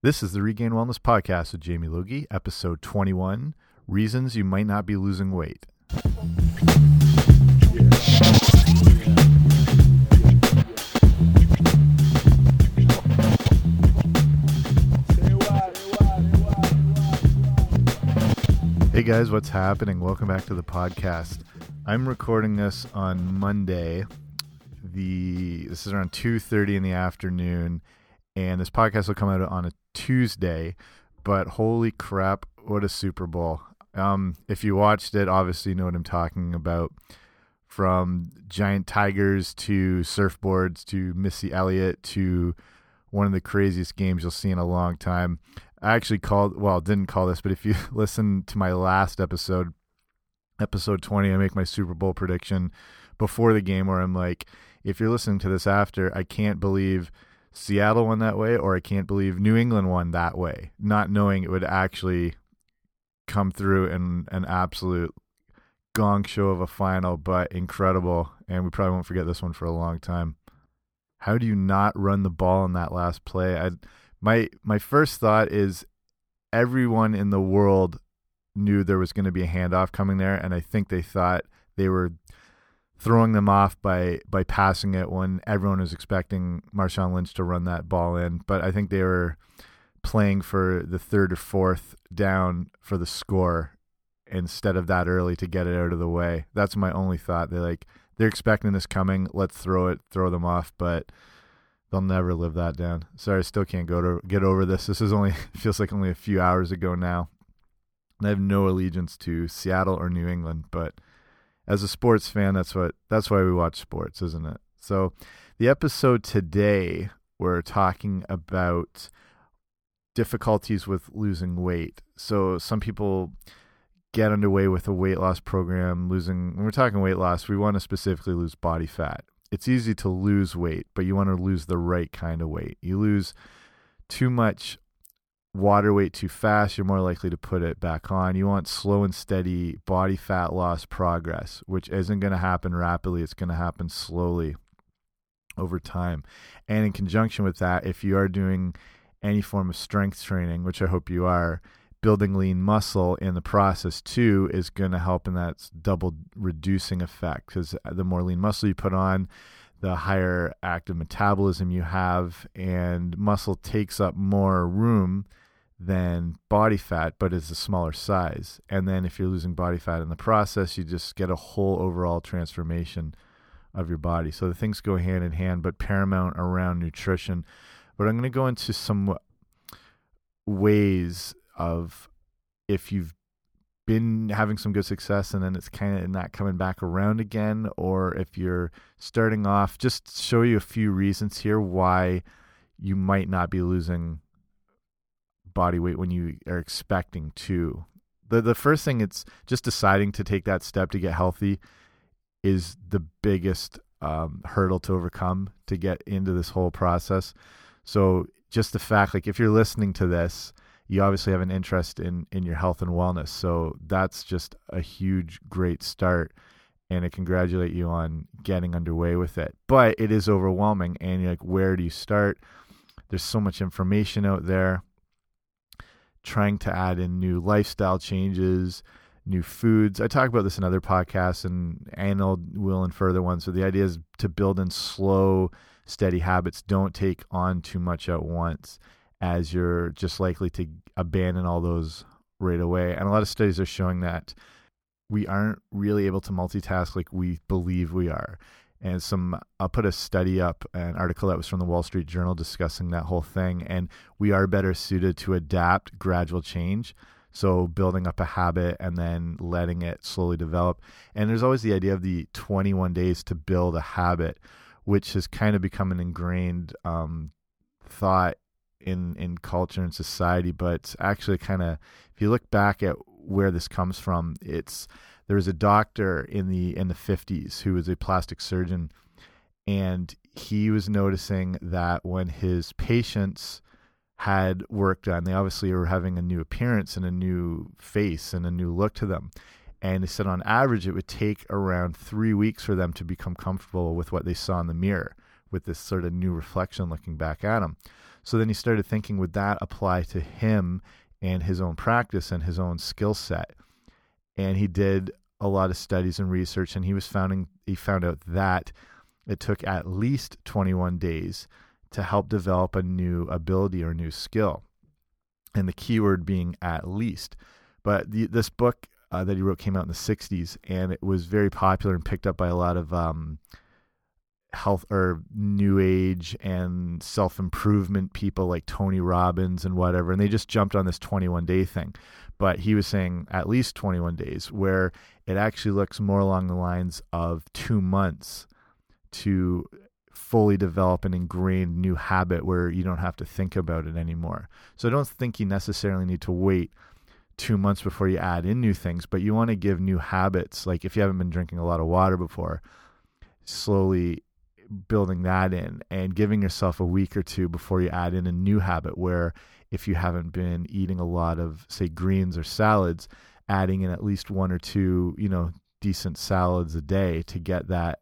This is the Regained Wellness Podcast with Jamie Logie, episode 21 Reasons You Might Not Be Losing Weight. Hey guys, what's happening? Welcome back to the podcast. I'm recording this on Monday. The this is around 2:30 in the afternoon and this podcast will come out on a Tuesday, but holy crap, what a Super Bowl. Um if you watched it, obviously you know what I'm talking about from giant tigers to surfboards to Missy Elliott to one of the craziest games you'll see in a long time. I actually called, well, didn't call this, but if you listen to my last episode, episode 20, I make my Super Bowl prediction before the game where I'm like, if you're listening to this after, I can't believe Seattle won that way, or I can't believe New England won that way, not knowing it would actually come through in an absolute gong show of a final, but incredible. And we probably won't forget this one for a long time. How do you not run the ball in that last play? I my my first thought is everyone in the world knew there was going to be a handoff coming there, and I think they thought they were throwing them off by by passing it when everyone was expecting Marshawn Lynch to run that ball in. But I think they were playing for the third or fourth down for the score instead of that early to get it out of the way. That's my only thought. They like they're expecting this coming. Let's throw it, throw them off, but they'll never live that down. Sorry, I still can't go to get over this. This is only feels like only a few hours ago now. I have no allegiance to Seattle or New England, but as a sports fan, that's what that's why we watch sports, isn't it? So, the episode today we're talking about difficulties with losing weight. So, some people get underway with a weight loss program, losing when we're talking weight loss, we want to specifically lose body fat. It's easy to lose weight, but you want to lose the right kind of weight. You lose too much water weight too fast, you're more likely to put it back on. You want slow and steady body fat loss progress, which isn't going to happen rapidly. It's going to happen slowly over time. And in conjunction with that, if you are doing any form of strength training, which I hope you are, building lean muscle in the process too is going to help in that double reducing effect because the more lean muscle you put on, the higher active metabolism you have, and muscle takes up more room than body fat, but it's a smaller size. And then if you're losing body fat in the process, you just get a whole overall transformation of your body. So the things go hand in hand, but paramount around nutrition. But I'm going to go into some ways of if you've been having some good success and then it's kind of not coming back around again, or if you're starting off, just show you a few reasons here why you might not be losing body weight when you are expecting to. The the first thing it's just deciding to take that step to get healthy is the biggest um, hurdle to overcome to get into this whole process. So just the fact like if you're listening to this, you obviously have an interest in in your health and wellness. So that's just a huge great start and I congratulate you on getting underway with it. But it is overwhelming and you're like where do you start? There's so much information out there trying to add in new lifestyle changes, new foods. I talk about this in other podcasts, and Arnold will in further ones. So the idea is to build in slow, steady habits. Don't take on too much at once, as you're just likely to abandon all those right away. And a lot of studies are showing that we aren't really able to multitask like we believe we are and some I'll put a study up an article that was from the Wall Street Journal discussing that whole thing and we are better suited to adapt gradual change. So building up a habit and then letting it slowly develop. And there's always the idea of the 21 days to build a habit which has kind of become an ingrained um, thought in in culture and society but actually kind of if you look back at where this comes from it's there was a doctor in the in the 50s who was a plastic surgeon and he was noticing that when his patients had work done they obviously were having a new appearance and a new face and a new look to them and he said on average it would take around three weeks for them to become comfortable with what they saw in the mirror with this sort of new reflection looking back at them So then he started thinking, would that apply to him and his own practice and his own skill set? And he did a lot of studies and research, and he was founding he found out that it took at least 21 days to help develop a new ability or new skill, and the keyword being at least. But the, this book uh, that he wrote came out in the 60s, and it was very popular and picked up by a lot of um, health or new age and self improvement people like Tony Robbins and whatever. And they just jumped on this 21 day thing. But he was saying at least 21 days, where it actually looks more along the lines of two months to fully develop an ingrained new habit where you don't have to think about it anymore. So I don't think you necessarily need to wait two months before you add in new things, but you want to give new habits. Like if you haven't been drinking a lot of water before, slowly building that in and giving yourself a week or two before you add in a new habit where if you haven't been eating a lot of say greens or salads adding in at least one or two you know decent salads a day to get that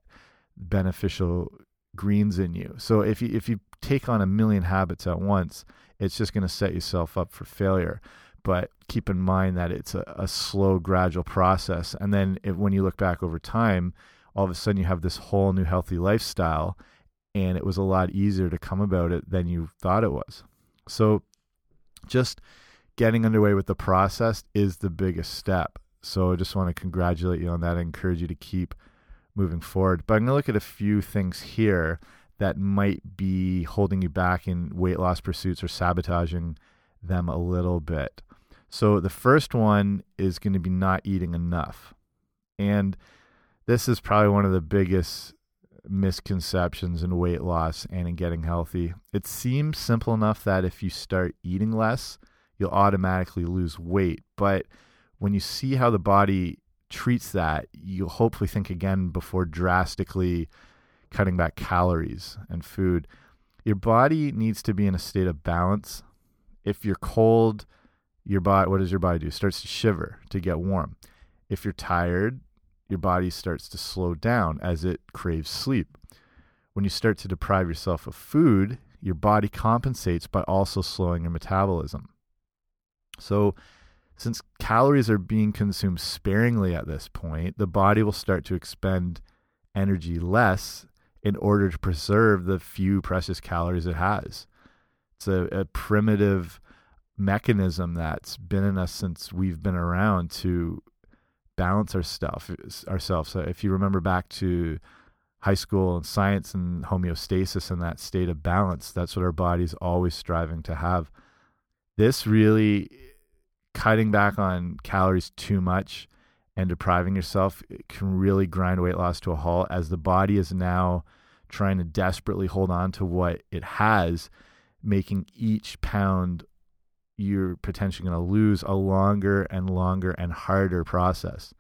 beneficial greens in you. So if you if you take on a million habits at once it's just going to set yourself up for failure. But keep in mind that it's a, a slow gradual process. And then if, when you look back over time all of a sudden you have this whole new healthy lifestyle and it was a lot easier to come about it than you thought it was. So just getting underway with the process is the biggest step. So I just want to congratulate you on that. I encourage you to keep moving forward. But I'm going to look at a few things here that might be holding you back in weight loss pursuits or sabotaging them a little bit. So the first one is going to be not eating enough. And this is probably one of the biggest misconceptions in weight loss and in getting healthy. It seems simple enough that if you start eating less, you'll automatically lose weight. But when you see how the body treats that, you'll hopefully think again before drastically cutting back calories and food. Your body needs to be in a state of balance. If you're cold, your body what does your body do? Starts to shiver to get warm. If you're tired, your body starts to slow down as it craves sleep. When you start to deprive yourself of food, your body compensates by also slowing your metabolism. So, since calories are being consumed sparingly at this point, the body will start to expend energy less in order to preserve the few precious calories it has. It's a, a primitive mechanism that's been in us since we've been around to balance our stuff ourselves. So if you remember back to high school and science and homeostasis and that state of balance, that's what our body's always striving to have. This really cutting back on calories too much and depriving yourself can really grind weight loss to a halt as the body is now trying to desperately hold on to what it has, making each pound you're potentially going to lose a longer and longer and harder process.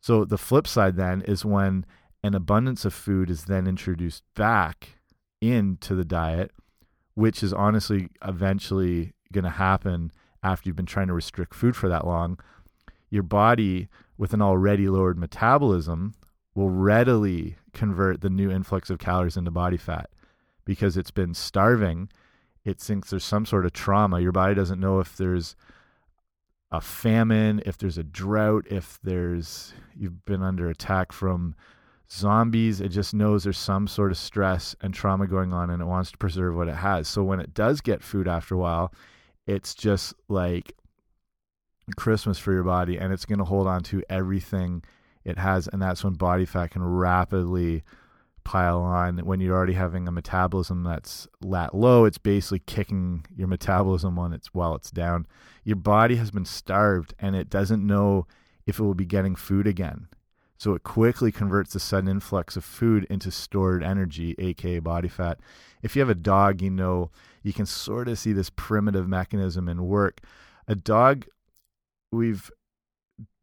So the flip side then is when an abundance of food is then introduced back into the diet, which is honestly eventually going to happen after you've been trying to restrict food for that long. Your body, with an already lowered metabolism, will readily convert the new influx of calories into body fat because it's been starving it thinks there's some sort of trauma. Your body doesn't know if there's a famine, if there's a drought, if there's you've been under attack from zombies. It just knows there's some sort of stress and trauma going on and it wants to preserve what it has. So when it does get food after a while, it's just like Christmas for your body and it's going to hold on to everything it has and that's when body fat can rapidly pile on when you're already having a metabolism that's lat low it's basically kicking your metabolism on its while it's down. Your body has been starved and it doesn't know if it will be getting food again. So it quickly converts the sudden influx of food into stored energy aka body fat. If you have a dog you know you can sort of see this primitive mechanism in work. A dog we've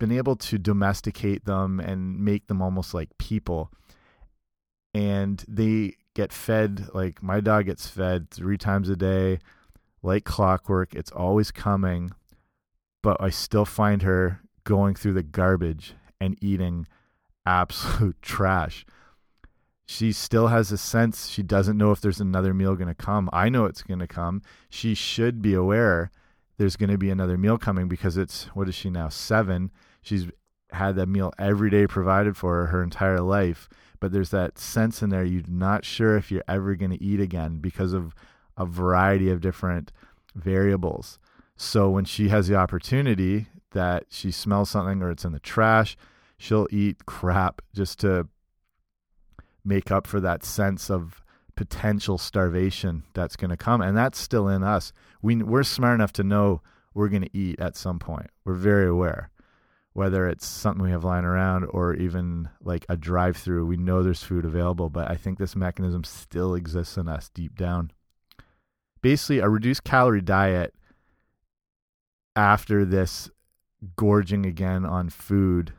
been able to domesticate them and make them almost like people and they get fed like my dog gets fed three times a day like clockwork it's always coming but i still find her going through the garbage and eating absolute trash She still has a sense she doesn't know if there's another meal going to come. I know it's going to come. She should be aware there's going to be another meal coming because it's what is she now? 7. She's had that meal every day provided for her her entire life, but there's that sense in there you're not sure if you're ever going to eat again because of a variety of different variables. So when she has the opportunity that she smells something or it's in the trash, she'll eat crap just to make up for that sense of potential starvation that's going to come and that's still in us. We we're smart enough to know we're going to eat at some point. We're very aware whether it's something we have lying around or even like a drive through we know there's food available but i think this mechanism still exists in us deep down basically a reduced calorie diet after this gorging again on food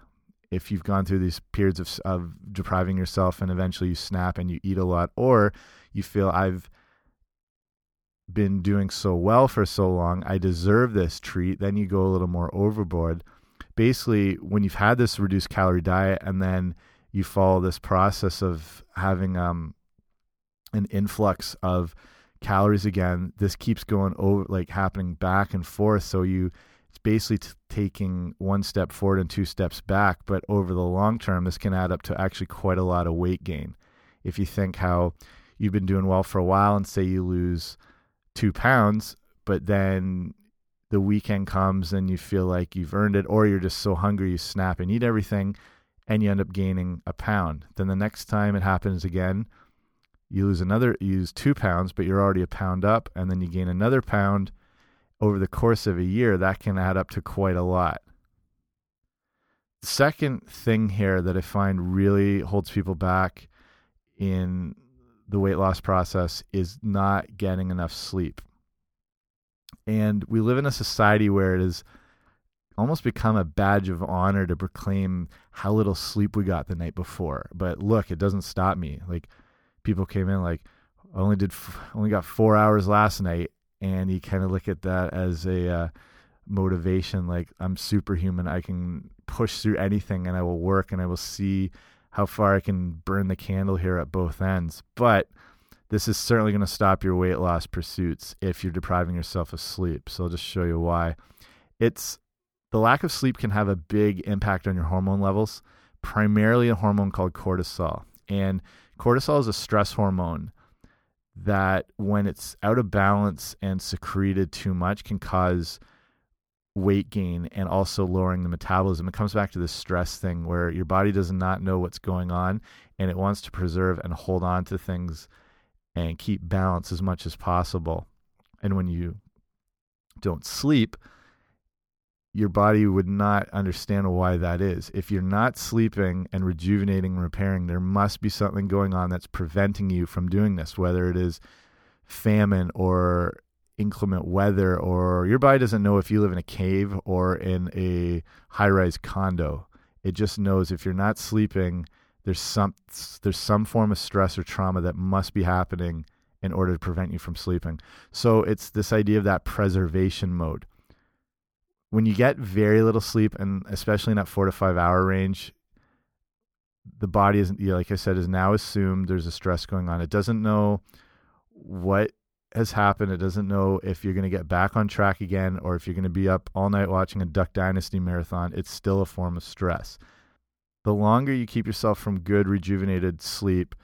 if you've gone through these periods of, of depriving yourself and eventually you snap and you eat a lot, or you feel I've been doing so well for so long, I deserve this treat, then you go a little more overboard. Basically, when you've had this reduced calorie diet and then you follow this process of having um, an influx of calories again, this keeps going over, like happening back and forth. So you it's basically taking one step forward and two steps back. But over the long term, this can add up to actually quite a lot of weight gain. If you think how you've been doing well for a while and say you lose two pounds, but then the weekend comes and you feel like you've earned it, or you're just so hungry you snap and eat everything and you end up gaining a pound. Then the next time it happens again, you lose another, you lose two pounds, but you're already a pound up, and then you gain another pound over the course of a year, that can add up to quite a lot. The second thing here that I find really holds people back in the weight loss process is not getting enough sleep. And we live in a society where it has almost become a badge of honor to proclaim how little sleep we got the night before. But look, it doesn't stop me. Like people came in like I only did only got 4 hours last night and you kind of look at that as a uh, motivation like i'm superhuman i can push through anything and i will work and i will see how far i can burn the candle here at both ends but this is certainly going to stop your weight loss pursuits if you're depriving yourself of sleep. So i'll just show you why. It's the lack of sleep can have a big impact on your hormone levels primarily a hormone called cortisol. And cortisol is a stress hormone that when it's out of balance and secreted too much can cause weight gain and also lowering the metabolism. It comes back to this stress thing where your body does not know what's going on and it wants to preserve and hold on to things and keep balance as much as possible. And when you don't sleep, your body would not understand why that is. If you're not sleeping and rejuvenating and repairing, there must be something going on that's preventing you from doing this, whether it is famine or inclement weather, or your body doesn't know if you live in a cave or in a high rise condo. It just knows if you're not sleeping, there's some there's some form of stress or trauma that must be happening in order to prevent you from sleeping. So it's this idea of that preservation mode when you get very little sleep, and especially in that four to five hour range, the body is, you know, like I said, is now assumed there's a stress going on. It doesn't know what has happened. It doesn't know if you're going to get back on track again or if you're going to be up all night watching a Duck Dynasty marathon. It's still a form of stress. The longer you keep yourself from good, rejuvenated sleep,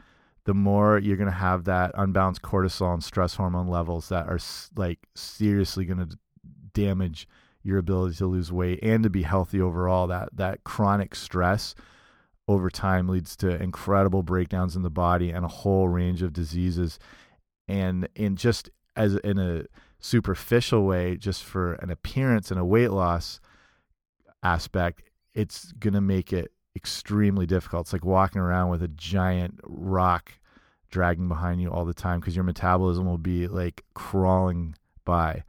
the more you're going to have that unbalanced cortisol and stress hormone levels that are like seriously going to damage your ability to lose weight and to be healthy overall. That that chronic stress over time leads to incredible breakdowns in the body and a whole range of diseases. And in just as in a superficial way, just for an appearance and a weight loss aspect, it's gonna make it extremely difficult. It's like walking around with a giant rock dragging behind you all the time because your metabolism will be like crawling by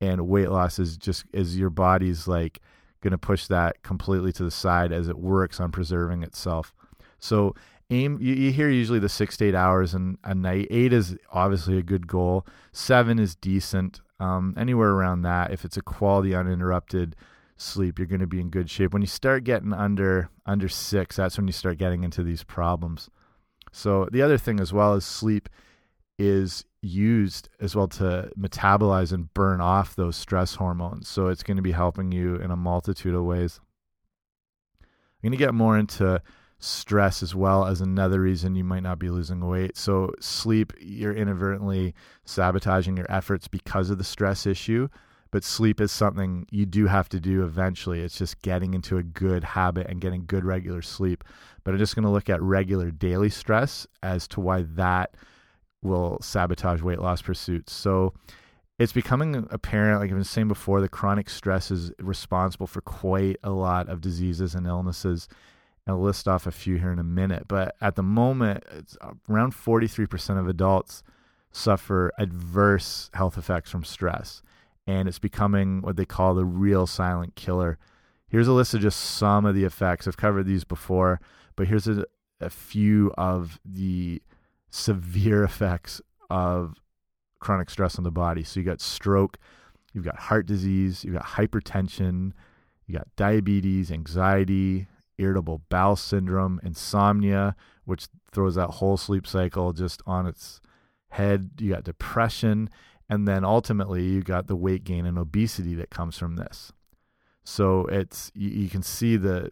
and weight loss is just is your body's like going to push that completely to the side as it works on preserving itself. So aim you, you hear usually the six to eight hours and a night. Eight is obviously a good goal. Seven is decent. Um, anywhere around that, if it's a quality uninterrupted sleep, you're going to be in good shape. When you start getting under under six, that's when you start getting into these problems. So the other thing as well is sleep is used as well to metabolize and burn off those stress hormones. So it's going to be helping you in a multitude of ways. I'm going to get more into stress as well as another reason you might not be losing weight. So sleep, you're inadvertently sabotaging your efforts because of the stress issue. But sleep is something you do have to do eventually. It's just getting into a good habit and getting good regular sleep. But I'm just going to look at regular daily stress as to why that will sabotage weight loss pursuits. So it's becoming apparent, like I've been saying before, the chronic stress is responsible for quite a lot of diseases and illnesses. And I'll list off a few here in a minute. But at the moment, it's around 43% of adults suffer adverse health effects from stress. And it's becoming what they call the real silent killer. Here's a list of just some of the effects. I've covered these before, but here's a, a few of the severe effects of chronic stress on the body. So you got stroke, you've got heart disease, you've got hypertension, you got diabetes, anxiety, irritable bowel syndrome, insomnia, which throws that whole sleep cycle just on its head. You got depression, and then ultimately you got the weight gain and obesity that comes from this. So it's you, you can see the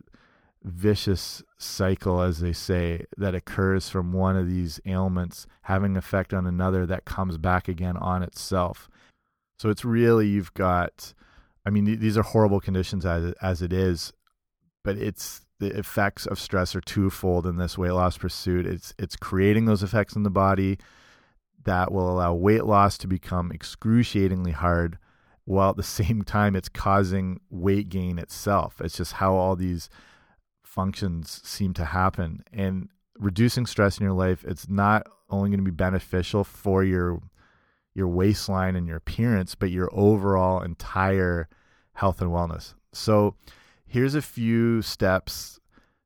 vicious cycle, as they say, that occurs from one of these ailments having effect on another that comes back again on itself. So it's really you've got, I mean, these are horrible conditions as as it is, but it's the effects of stress are twofold in this weight loss pursuit. It's it's creating those effects in the body that will allow weight loss to become excruciatingly hard, while at the same time it's causing weight gain itself. It's just how all these functions seem to happen. And reducing stress in your life, it's not only going to be beneficial for your your waistline and your appearance, but your overall entire health and wellness. So here's a few steps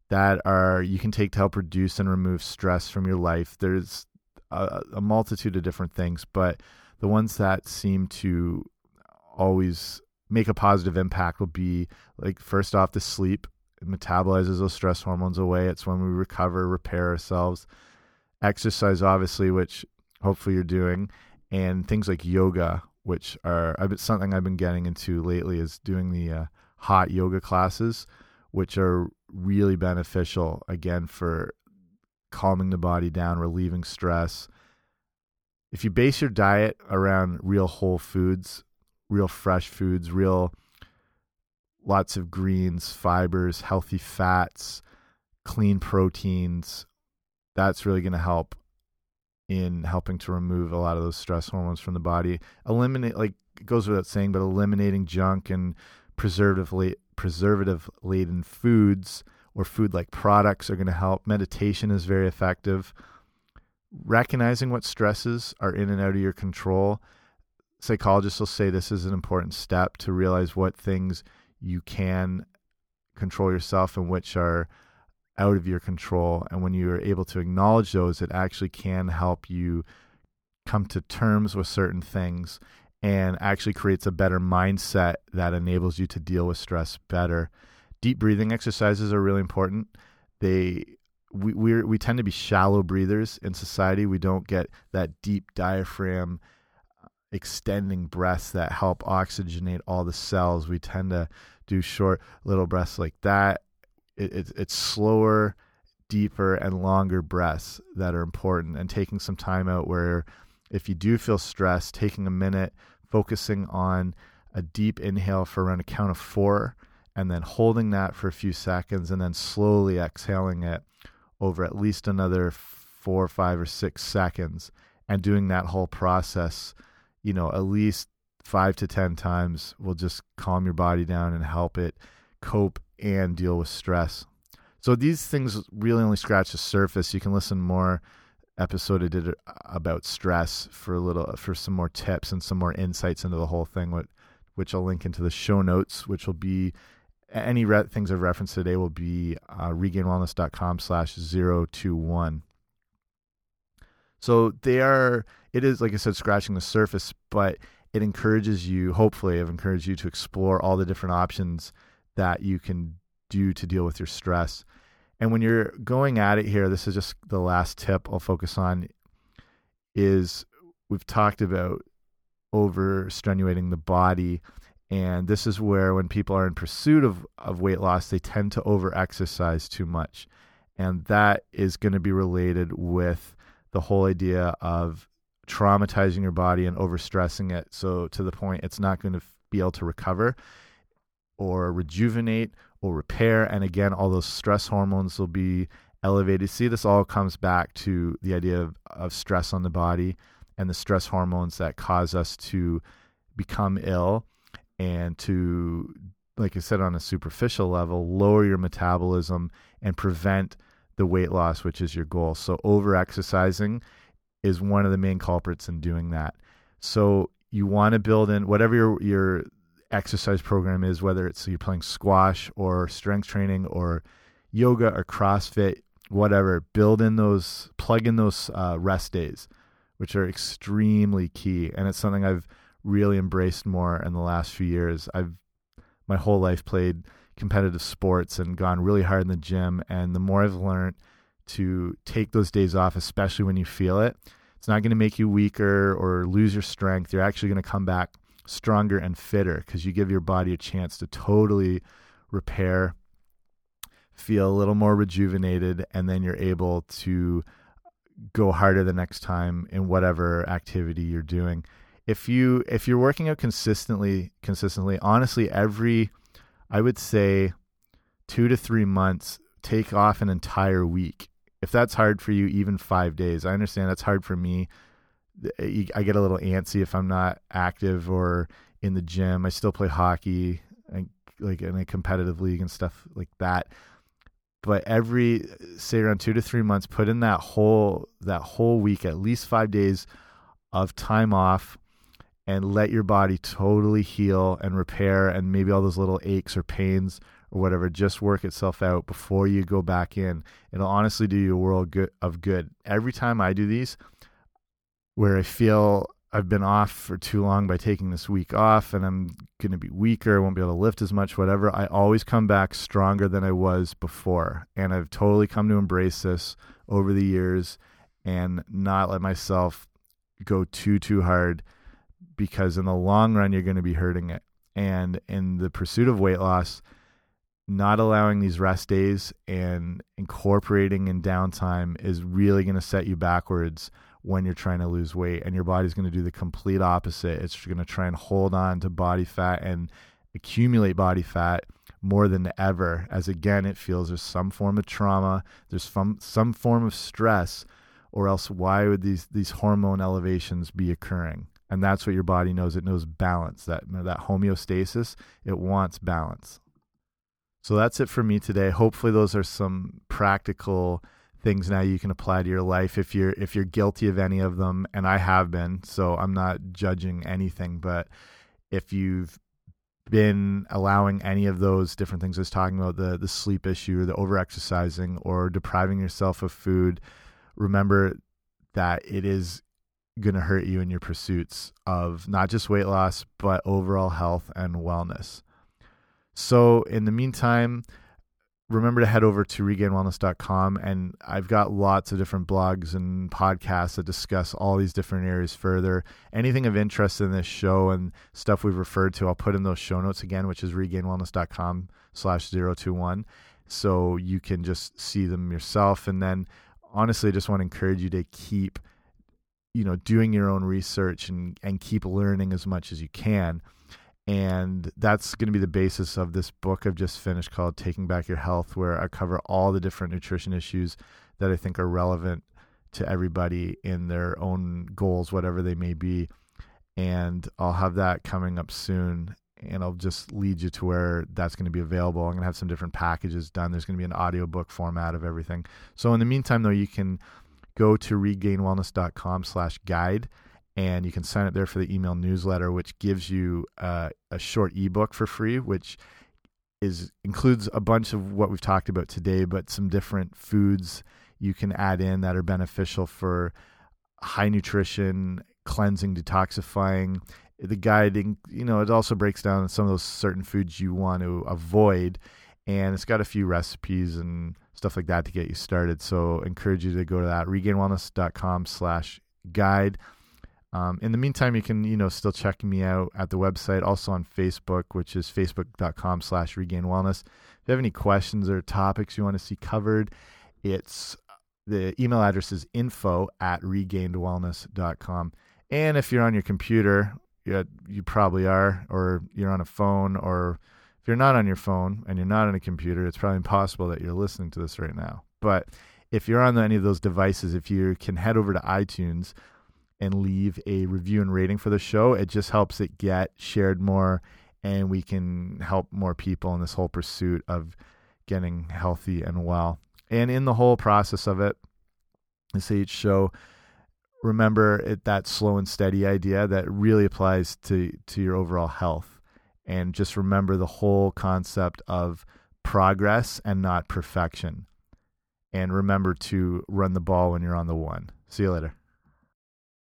that are you can take to help reduce and remove stress from your life. There's a, a multitude of different things, but the ones that seem to always make a positive impact will be like first off the sleep it metabolizes those stress hormones away. It's when we recover, repair ourselves. Exercise, obviously, which hopefully you're doing, and things like yoga, which are something I've been getting into lately, is doing the uh, hot yoga classes, which are really beneficial again for calming the body down, relieving stress. If you base your diet around real whole foods, real fresh foods, real lots of greens, fibers, healthy fats, clean proteins. That's really going to help in helping to remove a lot of those stress hormones from the body. Eliminate, like it goes without saying, but eliminating junk and preservative preservative laden foods or food like products are going to help. Meditation is very effective. Recognizing what stresses are in and out of your control. Psychologists will say this is an important step to realize what things you can control yourself and which are out of your control. And when you are able to acknowledge those, it actually can help you come to terms with certain things and actually creates a better mindset that enables you to deal with stress better. Deep breathing exercises are really important. They we we we tend to be shallow breathers in society. We don't get that deep diaphragm uh, extending breaths that help oxygenate all the cells. We tend to do short little breaths like that. It, it, it's slower, deeper, and longer breaths that are important. And taking some time out where if you do feel stressed, taking a minute, focusing on a deep inhale for around a count of four, and then holding that for a few seconds, and then slowly exhaling it over at least another four, five, or six seconds, and doing that whole process you know, at least five to 10 times will just calm your body down and help it cope and deal with stress. So these things really only scratch the surface. You can listen more episode I did about stress for a little for some more tips and some more insights into the whole thing, which I'll link into the show notes, which will be any things I've referenced today will be uh, regainedwellness.com slash 021. So they are, it is, like I said, scratching the surface, but it encourages you, hopefully, I've encouraged you to explore all the different options that you can do to deal with your stress. And when you're going at it here, this is just the last tip I'll focus on is we've talked about over strenuating the body. And this is where when people are in pursuit of, of weight loss, they tend to over exercise too much. And that is going to be related with the whole idea of traumatizing your body and overstressing it. So to the point it's not going to be able to recover or rejuvenate or repair. And again, all those stress hormones will be elevated. See, this all comes back to the idea of, of stress on the body and the stress hormones that cause us to become ill and to, like I said, on a superficial level, lower your metabolism and prevent the weight loss, which is your goal. So, over exercising is one of the main culprits in doing that. So, you want to build in whatever your, your exercise program is, whether it's you're playing squash or strength training or yoga or CrossFit, whatever, build in those, plug in those uh, rest days, which are extremely key. And it's something I've really embraced more in the last few years. I've my whole life played competitive sports and gone really hard in the gym. And the more I've learned to take those days off, especially when you feel it, it's not going to make you weaker or lose your strength. You're actually going to come back stronger and fitter because you give your body a chance to totally repair, feel a little more rejuvenated, and then you're able to go harder the next time in whatever activity you're doing. If you if you're working out consistently consistently, honestly every I would say 2 to 3 months take off an entire week. If that's hard for you even 5 days. I understand that's hard for me eh, I get a little antsy if I'm not active or in the gym. I still play hockey, like in a competitive league and stuff like that. But every say around two to three months, put in that whole that whole week, at least five days of time off, and let your body totally heal and repair, and maybe all those little aches or pains or whatever just work itself out before you go back in. It'll honestly do you a world good of good. Every time I do these, where I feel I've been off for too long by taking this week off and I'm going to be weaker, won't be able to lift as much, whatever. I always come back stronger than I was before. And I've totally come to embrace this over the years and not let myself go too, too hard because in the long run, you're going to be hurting it. And in the pursuit of weight loss, not allowing these rest days and incorporating in downtime is really going to set you backwards when you're trying to lose weight and your body's going to do the complete opposite it's going to try and hold on to body fat and accumulate body fat more than ever as again it feels there's some form of trauma there's some some form of stress or else why would these these hormone elevations be occurring and that's what your body knows. It knows balance that that homeostasis. It wants balance. So that's it for me today. Hopefully those are some practical things now you can apply to your life if you're if you're guilty of any of them. And I have been so I'm not judging anything. But if you've been allowing any of those different things I was talking about the the sleep issue or the overexercising or depriving yourself of food remember that it is going to hurt you in your pursuits of not just weight loss but overall health and wellness so in the meantime remember to head over to regainedwellness.com and I've got lots of different blogs and podcasts that discuss all these different areas further. Anything of interest in this show and stuff we've referred to, I'll put in those show notes again, which is regainedwellness.com slash 021. So you can just see them yourself. And then honestly, I just want to encourage you to keep, you know, doing your own research and, and keep learning as much as you can and that's going to be the basis of this book I've just finished called Taking Back Your Health, where I cover all the different nutrition issues that I think are relevant to everybody in their own goals, whatever they may be. And I'll have that coming up soon. And I'll just lead you to where that's going to be available. I'm going to have some different packages done. There's going to be an audiobook format of everything. So in the meantime, though, you can go to regainedwellness.com slash guide and you can sign up there for the email newsletter, which gives you uh, a short ebook for free, which is includes a bunch of what we've talked about today, but some different foods you can add in that are beneficial for high nutrition, cleansing, detoxifying. The guiding, you know, it also breaks down some of those certain foods you want to avoid and it's got a few recipes and stuff like that to get you started. So encourage you to go to that regainedwellness.com slash guide. Um, in the meantime, you can, you know, still check me out at the website, also on Facebook, which is facebook.com slash regain wellness. If you have any questions or topics you want to see covered, it's the email address is info at regainedwellness.com. And if you're on your computer, you probably are, or you're on a phone, or if you're not on your phone and you're not on a computer, it's probably impossible that you're listening to this right now. But if you're on any of those devices, if you can head over to iTunes and leave a review and rating for the show, it just helps it get shared more and we can help more people in this whole pursuit of getting healthy and well. And in the whole process of it, this each show, remember it, that slow and steady idea that really applies to, to your overall health. And just remember the whole concept of progress and not perfection. And remember to run the ball when you're on the one. See you later.